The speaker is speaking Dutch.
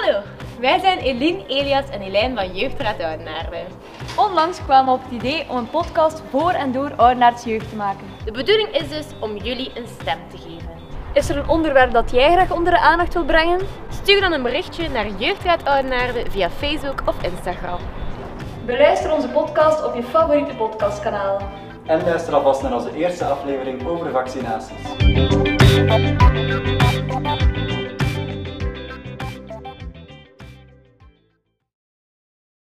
Hallo, Wij zijn Eline, Elias en Elijn van Jeugdraad Oudenaarde. Onlangs kwamen we op het idee om een podcast voor en door Oudenaards jeugd te maken. De bedoeling is dus om jullie een stem te geven. Is er een onderwerp dat jij graag onder de aandacht wil brengen? Stuur dan een berichtje naar Jeugdraad Oudenaarde via Facebook of Instagram. Beluister onze podcast op je favoriete podcastkanaal. En luister alvast naar onze eerste aflevering over vaccinaties.